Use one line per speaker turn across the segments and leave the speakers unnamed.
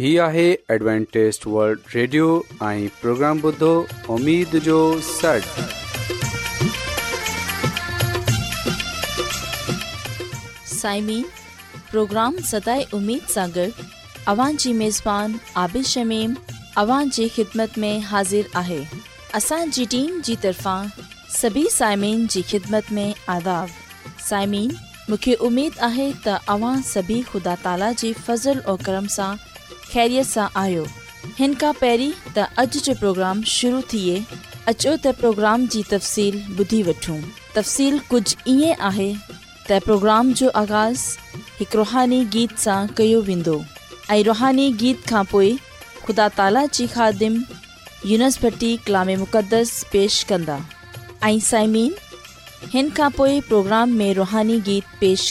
هي آهي Adventist world radio ۽ programme بدھو
اميد جو 6 سائمين پروگرام ستاي اميد ساغر اوان جي ميزبان عابيد شميم اوان جي خدمت ۾ حاضر آهي اسان جي ٽيم جي طرفان سڀي سائمين جي خدمت ۾ آداب سائمين مونکي اميد آهي ته اوان سڀي خدا تالا جي فضل ۽ کرم سان ख़ैरियत सां आहियो हिन खां पहिरीं त अॼु जो प्रोग्राम शुरू थिए अचो त प्रोग्राम जी तफ़सील ॿुधी वठूं तफ़सील कुझु ईअं जो आगाज़ हिकु रुहानी गीत सां कयो वेंदो रुहानी गीत खां पोइ ख़ुदा ताला जी ख़ादिम यूनिस भटी कलाम मुक़दस पेश कंदा प्रोग्राम में रुहानी गीत पेश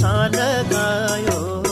सान ॻायो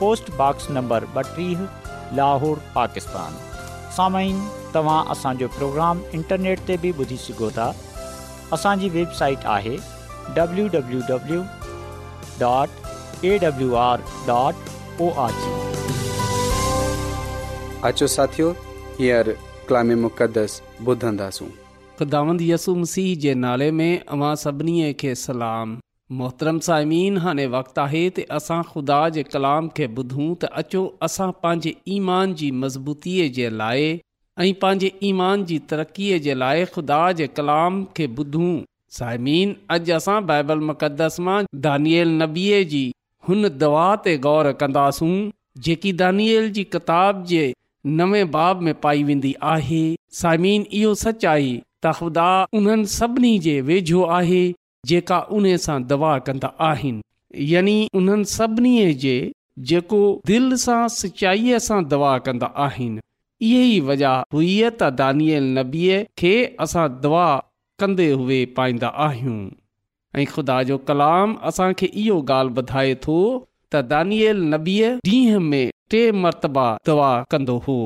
पोस्टॉक्स नंबर ॿटीह लाहौर पाकिस्तान तव्हां असांजो प्रोग्राम इंटरनेट ते बि ॿुधी सघो था असांजी वेबसाइट आहे
W W W dot
A W R डॉटरसी जे नाले में अवां सभिनी खे सलाम मोहतरम साइमिन हाणे वक़्तु आहे त असां ख़ुदा जे कलाम खे ॿुधूं त अचो असां पंहिंजे ईमान जी मज़बूतीअ जे लाइ ऐं पंहिंजे ईमान जी तरक़ीअ जे लाइ ख़ुदा जे कलाम खे ॿुधूं साइमीन अॼु असां बाइबल मुक़दस मां दानियल नबीअ जी हुन दवा ते ग़ौर कंदासूं जेकी दानियल जी किताब जे नवे बाब में पाई वेंदी आहे साइमन इहो सच आई त ख़ुदा उन्हनि सभिनी जे वेझो आहे जेका उन सां दवा कंदा आहिनि यानी उन्हनि सभिनी जे जेको दिलि सां सचाईअ सां दवा कंदा आहिनि इहे ई वजह हुई त दानियल नबीअ खे असां दवा कंदे हुए पाईंदा आहियूं ऐं ख़ुदा जो कलाम असांखे इहो ॻाल्हि ॿुधाए थो त दानियल नबीअ ॾींहं में टे मरतबा दवा कंदो हो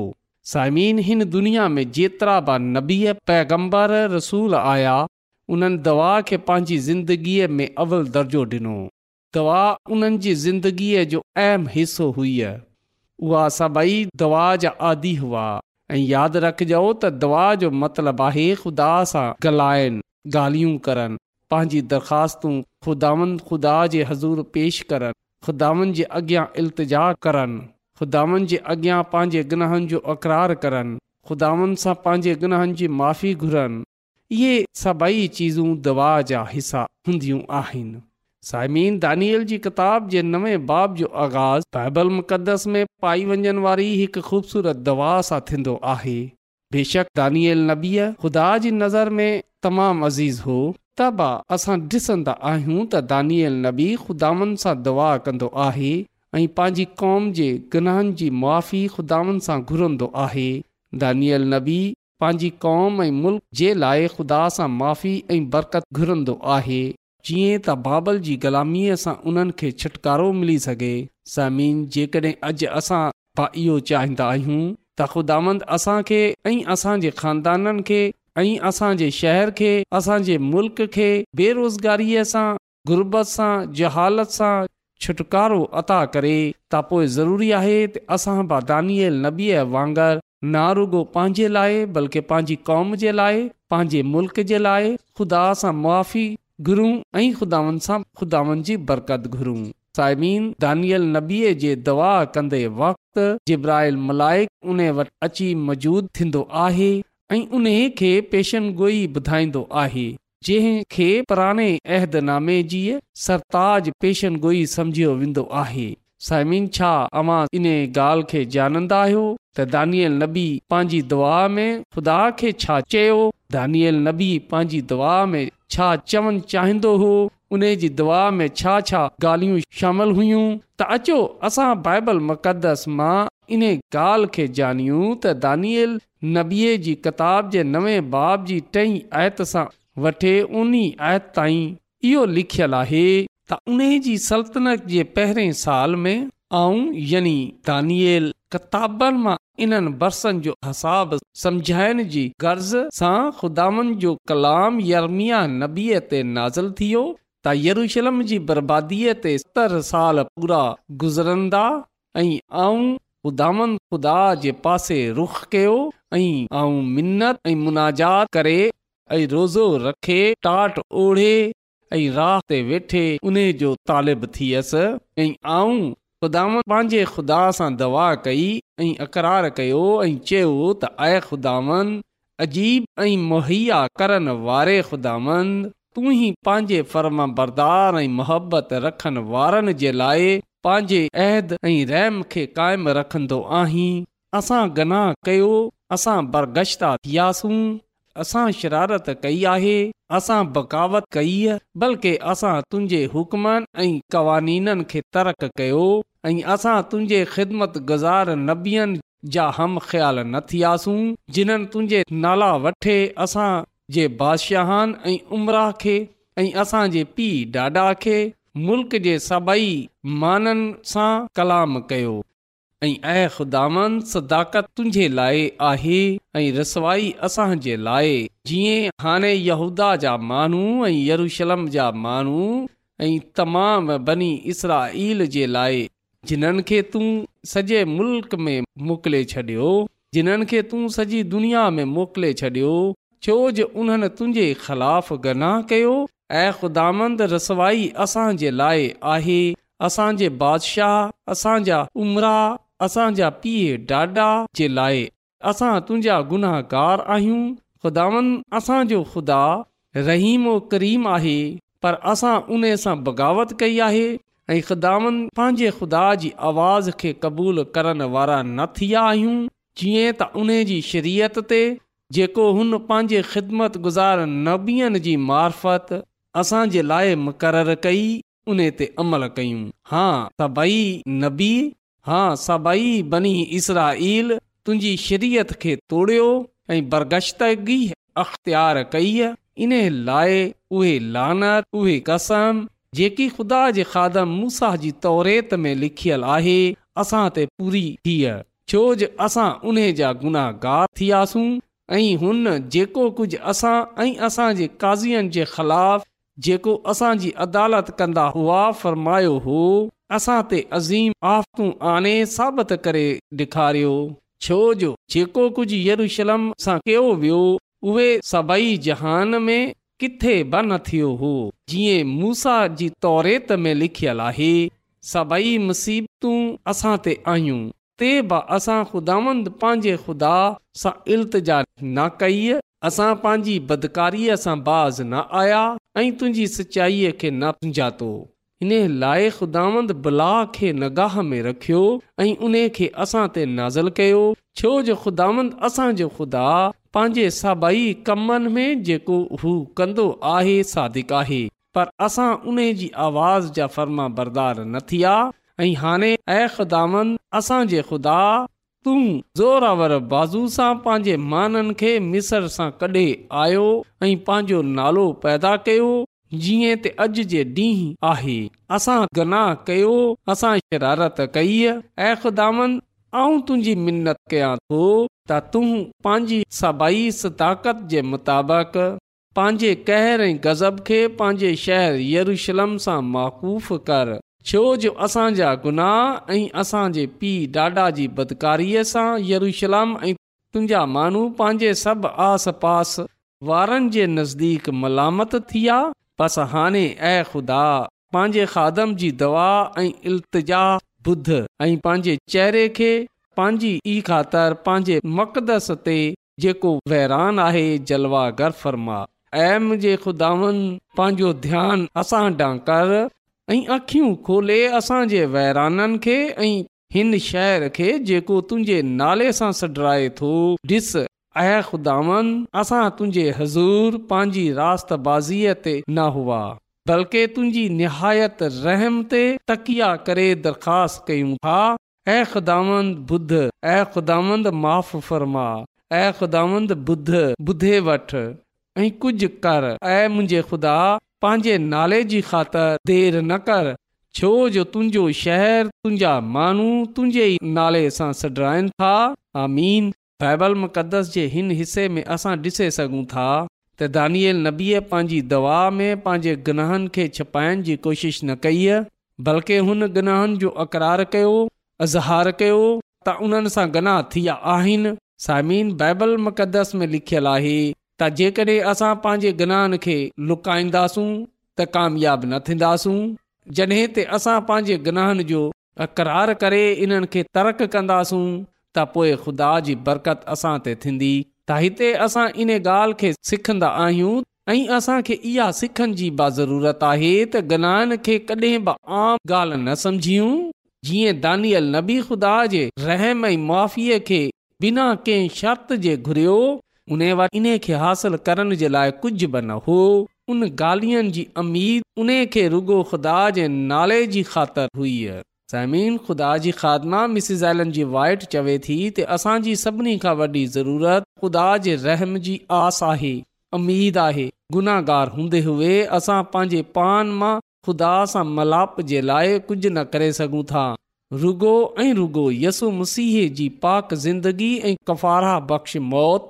साइमीन हिन दुनिया में जेतिरा बि नबीअ पैगम्बर रसूल आया उन्हनि दवा खे पंहिंजी ज़िंदगीअ में अवलि दर्जो ॾिनो दवा उन्हनि जी ज़िंदगीअ जो अहम हिसो हुई उहा सभई दवा जा आदि हुआ ऐं यादि रखजो त दवा जो मतिलबु आहे ख़ुदा सां ॻाल्हाइनि ॻाल्हियूं करनि पंहिंजी दरख़्वास्तूं ख़ुदावनि ख़ुदा जे हज़ूर पेश करनि ख़ुदानि जे अॻियां इल्तिजा करनि ख़ुदानि जे अॻियां पंहिंजे गनहनि जो अक़रार कनि ख़ुदानि सां पंहिंजे गनहनि जी माफ़ी घुरनि इहे सभई चीजूं दवा जा हिसा हूंदियूं आहिनि साइमीन दानियल जी किताब जे नवे बाब जो आगाज़ बाइबल मुक़दस में पाई वञनि वारी हिकु ख़ूबसूरत दवा सां थींदो आहे बेशक दानियल नबीअ ख़ुदा जी नज़र में तमामु अज़ीज़ हो तबा असां ॾिसंदा आहियूं त दानिअल नबी ख़ुदानि सां दवा कंदो आहे ऐं पंहिंजी कौम जे गनाहनि जी मुआी ख़ुदानि सां घुरंदो आहे दानियल नबी पंहिंजी कौम ऐं मुल्क़ जे लाइ ख़ुदा सां माफ़ी ऐं बरकत घुरंदो आहे जीअं त बाबल जी ग़ुलामीअ सां उन्हनि खे छुटकारो मिली सघे ज़मीन जेकॾहिं अॼु असां इहो चाहींदा आहियूं त ख़ुदांद असां खे ऐं असांजे खानदाननि खे ऐं असां जे शहर खे असां जे मुल्क़ खे बेरोज़गारीअ सां गुरबत सां जहालत सां छुटकारो अता करे त पोइ ज़रूरी आहे त असां बि दानियल नबीअ वांगुरु ना रुगो पंहिंजे लाइ बल्कि पंहिंजी कौम जे लाइ पंहिंजे मुल्क़ जे लाइ खुदा सां मुआी घुरूं ऐं खुदानि सां ख़ुदानि जी बरकत घुरूं साइमीन दानियल नबीअ जे दवा कंदे वक़्तु जिब्राहिल मलाइक उन वटि अची मौजूदु थींदो आहे ऐं उन खे पेशन गोई ॿुधाईंदो आहे जंहिं खे पुराणे अहदनामे जी सरताज पेशन गोई समझियो वेंदो आहे साइमिन इन ॻाल्हि खे जानंदा आहियो त दानियल नबी पंहिंजी दुआ में ख़ुदा खे छा चयो दानियल नबी पंहिंजी दुआ में छा चवणु चाहींदो हो उन जी दुआ में छा छा ॻाल्हियूं शामिल हुयूं त अचो असां बाइबल मुक़दस मां इन ॻाल्हि खे जानियूं त दानियल नबीअ जी किताब जे नवे बाब जी टई आयत सां वटी आयत ताईं इहो लिखियलु आहे त उन जी सल्तनत जे पहिरें साल में इन्हनि जो हिसाब सम्झाइण जी गर्ज़ सां जो कलाम यरमिया नबीअ ते नाज़ थियो त यरूशलम जी बर्बादीअ ते सतरि साल पूरा गुज़रंदा ऐं ख़ुदान ख़ुदा जे पासे रुख कयो ऐं मिनत ऐं मुनाजात करे ऐं रोज़ो रखे टाट ओढ़े ऐं राति ते वेठे उन जो तालिब थियसि ऐं आऊं ख़ुदा पंहिंजे ख़ुदा सां दवा कई ऐं अकरार कयो ऐं चयो त ऐं ख़ुदा अजीब ऐं मुहैया करण वारे ख़ुदा तू तूं ई पंहिंजे फर्मा बरदार ऐं मुहबत रखनि वारनि जे लाइ पंहिंजे अहद ऐं रहम खे क़ाइमु रखंदो आहीं असां गनाह कयो असां बरगशता थी असां शरारत कई आहे असां बकावत कई बल्कि असां तुंहिंजे हुकमनि ऐं क़वाननि खे तर्क कयो ऐं असां तुंहिंजे ख़िदमत गुज़ार नबीअनि जा हम ख़्याल न थियासीं जिन्हनि तुंहिंजे नाला वठे असां जे बादशाहनि ऐं उमरा खे ऐं असांजे पीउ ॾाॾा खे मुल्क़ जे सभई माननि सां कलाम कयो ऐं ऐुदांद सदाकत तुंहिंजे लाइ आहे ऐं रसवाई असां जे लाइ जीअं हाणे यहूदा जा माण्हू ऐं यरुशलम जा माण्हू ऐं तमाम बनी इसरा जे लाइ जिन्हनि खे तू सॼे मुल्क में मोकिले छॾियो जिन्हनि खे तू सॼी दुनिया में मोकिले छॾियो छो जो उन्हनि तुंहिंजे ख़िलाफ़ गनाह कयो ऐं ख़ुदांद रसवाई असां जे लाइ आहे असां बादशाह असां जा उमरा असांजा पीउ ॾाॾा जे लाइ असां तुंहिंजा गुनाहगार आहियूं ख़ुदावन असांजो ख़ुदा रहीम करीम आहे पर असां उन सां बग़ावत कई आहे ऐं ख़ुदावनि पंहिंजे ख़ुदा जी आवाज़ खे क़बूल करण वारा न थिया आहियूं जीअं त उन जी शरीयत ते जेको हुन पंहिंजे ख़िदमत गुज़ार नबीअ जी मार्फत असांजे लाइ मुक़ररु कई उन ते अमल कयूं हा तबई नबी हा सभई बनी इसरा इल तुंहिंजी शिरीयत खे तोड़ियो ऐं बरगश्तगी अख़्तियार कई इन लाइ उहे असां ते पूरी थी छोजो असां उन जा गुनाह थियासीं ऐं हुन जेको कुझ असां ऐं असांजे काज़ियुनि जे ख़िलाफ़ जेको असांजी अदालत कंदा हुआ फ़रमायो हो असां ते अज़ीम आफ़तू आने साबित करे ॾेखारियो जो जेको कुझु यरूशलम सां कयो वियो उहे सभई जहान में किथे बि न थियो हो जीअं मूसा जी तौरे त लिखियल आहे सभई मुसीबतूं असां ते आहियूं ते बि असां ख़ुदांद पंहिंजे ख़ुदा सां इल्तिजा न कई असां पंहिंजी बदकारीअ सां बाज़ न आया ऐं तुंहिंजी सचाईअ खे न इन लाइ ख़ुदांद बला खे नगाह में रखियो ऐं उन खे असां ते नाज़िल कयो छो जो ख़ुदांदी कमनि सादिक आहे पर असां उन जी आवाज़ जा फर्मा बरदार न थी आहे ऐं हाणे दामंद असांजे ख़ुदा तू ज़ोरावर बाज़ू सां पंहिंजे माननि खे मिसर सां कढे आयो ऐं पंहिंजो नालो पैदा कयो जीअं त अॼु जे ॾींहुं आहे असां गनाह कयो असां शरारत कई ऐ तुंहिंजी मिनत कयां थो त तूं पंहिंजी सभई सदाकत जे मुताबिक़ पंहिंजे कहर ऐं ग़ज़ब खे पंहिंजे शहर यरुशलम सां माक़ूफ़ कर छो जो असांजा गुनाह ऐं असांजे पीउ ॾाॾा जी बदकारीअ सां यरूशलम ऐं तुंहिंजा माण्हू पंहिंजे सभु आस पास वारनि जे नज़दीक मलामत थिया बस हाणे ऐं खुदा पंहिंजे खादम जी दवा ऐं इल्तिजा ॿुध ऐं पंहिंजे चेहरे खे पंहिंजी ख़ातिर पंहिंजे मकदस ते जेको बहिरान आहे जलवा गर फर्मा ऐं मुंहिंजे खुदावनि पंहिंजो ध्यानु असां ॾां कर अखियूं खोले असांजे वेहराननि खे ऐं हिन शहर खे जेको तुंहिंजे नाले सां सॾराए थो ॾिस अ ख़ुदांद असां तुंहिंजे हज़ूर पंहिंजी रात बाज़ीअ ते न हुआ बल्कि तुंहिंजी निहायत रहम ते तकिया करे दरख़्वास्त कयूं था ऐ ख़ुदांद बुध ऐ बुध बुधे वठ ऐं कुझु कर ऐं मुंहिंजे ख़ुदा पंहिंजे नाले जी ख़ातिर देर न कर छो जो तुंहिंजो शहर तुंहिंजा माण्हू तुंहिंजे नाले सां सडराइनि था आमीन बाइबल मुक़दस जे हिन हिसे में असां ॾिसे सघूं था त दानियल नबीअ पंहिंजी दवा में पंहिंजे गनाहनि खे छपाइण जी कोशिश न कई आहे बल्कि हुन गनाहनि जो अक़रार कयो अज़हार कयो त उन्हनि सां गनाह थिया आहिनि साइमिन बाइबल मुक़दस में लिखियलु आहे त जेकॾहिं असां पंहिंजे गनाहनि खे लुकाईंदासूं त कामियाबु न थींदासूं जॾहिं ते असां पंहिंजे गनाहनि जो अक़रार करे इन्हनि खे तर्क़ कंदासूं त पोइ ख़ुदा जी बरकत असां ते थींदी त हिते असां इन ॻाल्हि खे सिखंदा आहियूं त गला खे कॾहिं बि आम दानियल नबी ख़ुदा जे रहम ऐं बिना कंहिं शर्त जे घुरियो उन खे हासिल करण जे लाइ कुझ बि न हो उन गालमी उन खे रुगो ख़ुदा जे नाले जी ख़ातिर हुई असांजी सभिनी ख़ुदा आहे गुनाहार हूंदे हुए असां पंहिंजे पान मां ख़ुदा सां मलाप जे लाइ कुझु न करे सघूं था रुगो ऐं रुगो यसु मसीह जी पाक ज़िंदगी ऐं कफ़ारा बख़्श मौत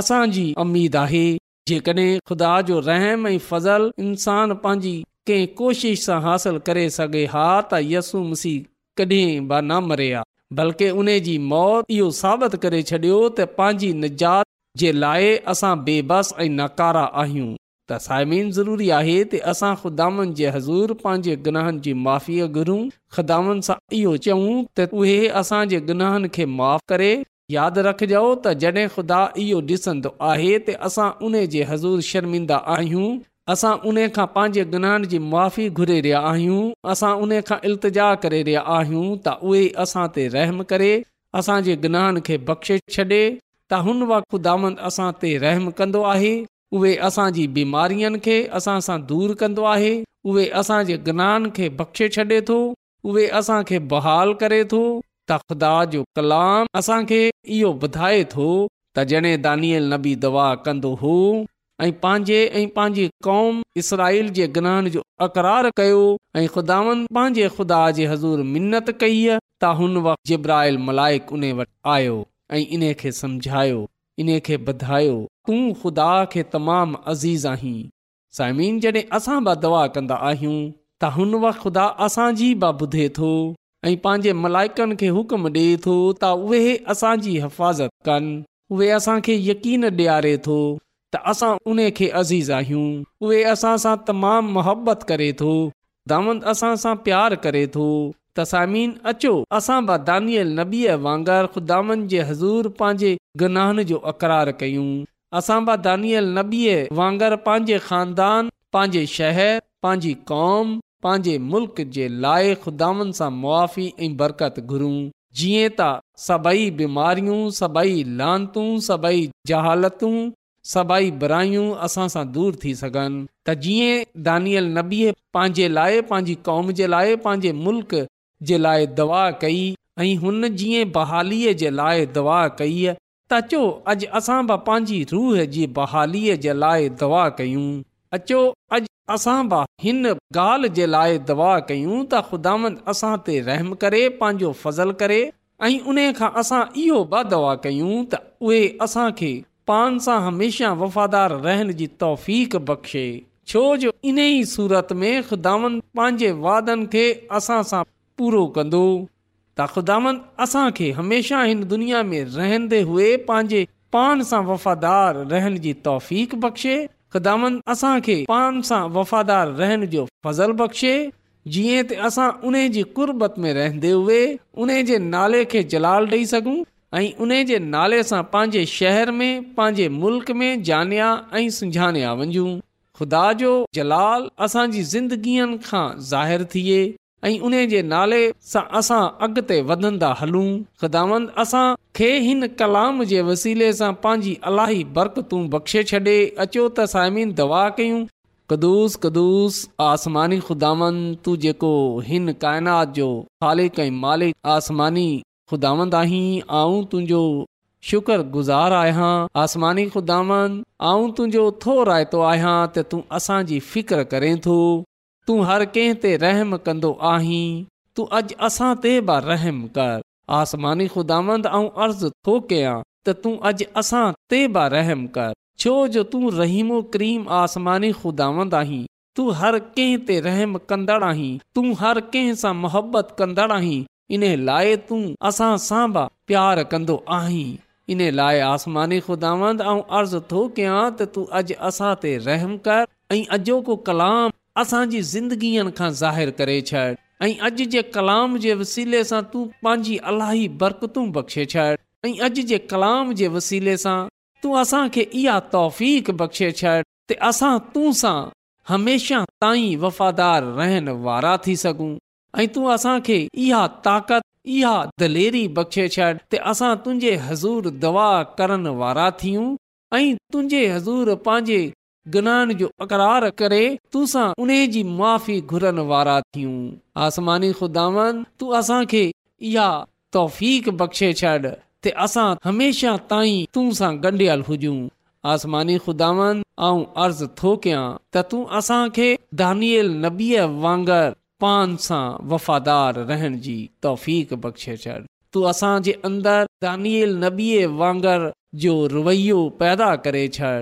असांजी उमीद आहे जेकॾहिं ख़ुदा जो रहम ऐं पंहिंजी कंहिं कोशिश सां हासिल करे सघे हा त यसु मसीह कॾहिं बि न मरे आ बल्कि उन जी मौत इहो साबित करे छॾियो त पंहिंजी निजात जे लाइ असां बेबस ऐं नकारा आहियूं त साइमीन ज़रूरी आहे असां ख़ुदान जे हज़ूर पंहिंजे गुनहन जी माफ़ी घुरूं ख़ुदान सां इहो चऊं त उहे असांजे गुनाहनि खे माफ़ करे यादि रखजो त जॾहिं ख़ुदा इहो ॾिसंदो आहे त असां उन जे हज़ूर शर्मिंदा आहियूं असां उन खां पंहिंजे गनहान जी माफ़ी घुरे रहिया आहियूं असां उन खां इल्तिजा करे रहिया आहियूं त उहे असां ते रहम करे असांजे जन्हान खे बख़्शे छॾे त हुन वुदा असां ते रहम कन्दो आहे उहे असांजी बीमारियुनि खे असां सां दूर कंदो आहे उहे असांजे गनाहान खे बख़्शे छॾे थो उहे असां खे बहाल करे थो त ख़ुदा जो कलाम असांखे इहो ॿुधाए थो त जॾहिं दानियल नबी दवा कंदो हो ऐं पंहिंजे ऐं पंहिंजी कौम इसराइल जे ग्रहण जो अकरार कयो ऐं ख़ुदानि पंहिंजे ख़ुदा जे हज़ूर मिनत कई आहे त हुन वक़्तु जिब्राइल मलाइक उन वटि आयो ऐं इन खे समुझायो इन खे ॿधायो तूं ख़ुदा खे तमामु अज़ीज़ आहीं साइमीन जॾहिं असां बि दवा कंदा आहियूं त हुन वक़्तु ख़ुदा असांजी बि ॿुधे थो ऐं पंहिंजे मलाइकनि खे हुकुम ॾिए थो त उहे असांजी हिफ़ाज़त कनि उहे असांखे यकीन ॾियारे थो त असां उन खे अज़ीज़ आहियूं उहे असां सां तमामु मोहबत करे थो दामन असां सां प्यार करे थो तसामीन अचो असां बा दानियल नबीअ वांगुरु ख़ुदानि जे हज़ूर पंहिंजे गुनाहनि जो अक़रार कयूं असां ब दानियल नबीअ वांगुरु पंहिंजे खानदान पंहिंजे शहर पंहिंजी कौम पंहिंजे मुल्क़ जे लाइ ख़ुदानि सां मुआी ऐं बरकत घुरूं जीअं त सभई बीमारियूं सभई लांतूं सभई जहालतूं सभाई बुरायूं असां सां दूरि थी सघनि त जीअं दानियल नबीअ पंहिंजे लाइ पंहिंजी कौम जे लाइ पंहिंजे मुल्क़ जे लाइ दवा कई ऐं हुन जीअं बहालीअ जे लाइ दवा कई त अचो अॼु असां बि पंहिंजी रूह जी बहालीअ जे लाइ दवा कयूं अचो अॼु असां बि हिन ॻाल्हि जे लाइ दवा कयूं त ख़ुदांद असां ते रहम करे पंहिंजो फज़ल करे ऐं उन खां असां इहो ॿ दवा कयूं त उहे असांखे पान सां हमेशह वफ़ादार रहण जी तौफ़ीक़ बख़्शे छो जो इन ई सूरत में ख़ुदांद पंहिंजे वादनि खे असां सां पूरो कंदो त ख़ुदांद असांखे हमेशह हिन दुनिया में रहंदे हुए पंहिंजे पान सां वफ़ादार रहण जी तौफ़ीक़ बख़्शे ख़िदामंद असांखे पान सां वफ़ादार रहण जो फज़ल बख़्शे जीअं त असां उन जी कुरबत में रहंदे हुए उन जे नाले खे जलाल ॾेई सघूं ऐं उन जे नाले सां पंहिंजे शहर में पंहिंजे मुल्क़ में जानिया ऐं सुञान्या वञू खुदा जो जलाल असांजी ज़िंदगीअ खां ज़ाहिरु थिए ऐं उन जे नाले सां असां अॻिते वधंदा हलूं ख़ुदांद असां खे हिन कलाम जे वसीले सां पंहिंजी अलाही बरक़त तूं बख़्शे छॾे अचो त साइमीन दवा कयूं कदुस कदुस आसमानी ख़ुदांद तू जेको हिन काइनात जो खालिक ऐं मालिक आसमानी ख़ुदांद आही आऊं तुंहिंजो शुक्र गुज़ार आहियां आसमानी ख़ुदांद आ तुंहिंजो थो रायतो आहियां त तूं असांजी फिक्र करें थो तूं हर कंहिं ते रहम कंदो आहीं तू अॼु असां ते बि रहम कर आसमानी ख़ुदांद अर्ज़ु थो कयां त तूं अॼु असां ते बार रहम कर छो जो तूं रहीमो क्रीम आसमानी ख़ुदांद आहीं तू हर कंहिं ते रहम कंदड़ आहीं तूं हर कंहिं सां मोहबत कंदड़ु आहीं इन लाइ तूं असां सां बि प्यारु कंदो आहीं इन लाइ आसमानी ख़ुदांद अर्ज़ु थो कयां त तू अॼु असां ते रहम कर ऐं अॼोको कलाम असांजी ज़िंदगीअ खां ज़ाहिरु करे छॾ ऐं अॼु जे कलाम जे वसीले सां तूं पंहिंजी अलाही बरकतूं बख़्शे छॾ ऐं अॼु जे कलाम जे वसीले सां तूं असांखे इहा तौफ़ बख़्शे छॾ त असां तूं सां हमेशह ताईं वफ़ादार रहनि वारा थी सघूं ऐं तूं असांखे इहा ताक़त इहा दलेरी बख़्शे छॾ ते असां तुंहिंजे हज़ूर दवा करण वारा थियूं ऐं तुंहिंजे हज़ूर पंहिंजे गुनाह जो अकरार करे वारा सां आसमानी ख़ुदावन तूं असांखे इहा तौफ़ बख़्शे छॾ ते असां हमेशा ताईं तू सां ॻंढियल हुजूं आसमानी खुदावन आऊं अर्ज़ु थो कयां त तूं असांखे दानियल नबीअ वांगुरु पान सां वफ़ादार रहण जी तौफ़ बख़्शे छॾ तूं असांजे वांगर जो रवैयो पैदा करे छॾ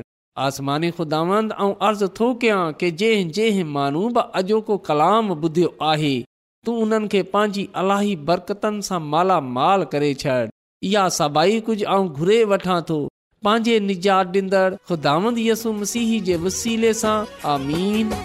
आसमानी ख़ुदांद अर्ज़ु थो कयां की जंहिं जंहिं माण्हू बि अॼोको कलाम ॿुधियो आहे तू उन्हनि खे पंहिंजी अलाही बरकतनि सां मालामाल करे छॾ इहा सभाई कुझु ऐं घुरे वठां थो पंहिंजे निजात ॾींदड़ यसु मसीह जे वसीले सां आमीन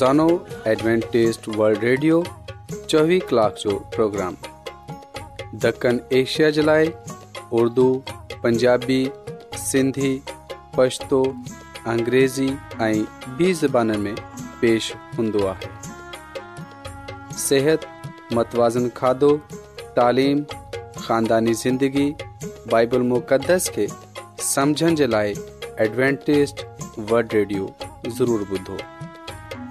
روزانو ایڈوینٹیسٹ ولڈ ریڈیو چوبی کلاک جو پروگرام دکن ایشیا جلائے اردو پنجابی سندھی پشتو اگریزی بی زبان میں پیش ہوں صحت متوازن کھادو تعلیم خاندانی زندگی بائبل مقدس کے سمجھن جلائے ایڈوینٹیسٹ ورلڈ ریڈیو ضرور بدھو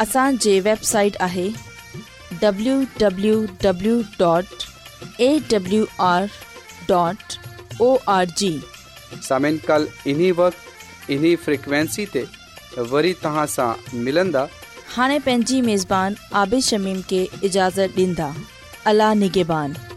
असांजे वेबसाइट आहे
वरी
हाणे पंहिंजी عابد आबिशमीम खे اجازت ॾींदा अलाह निगेबान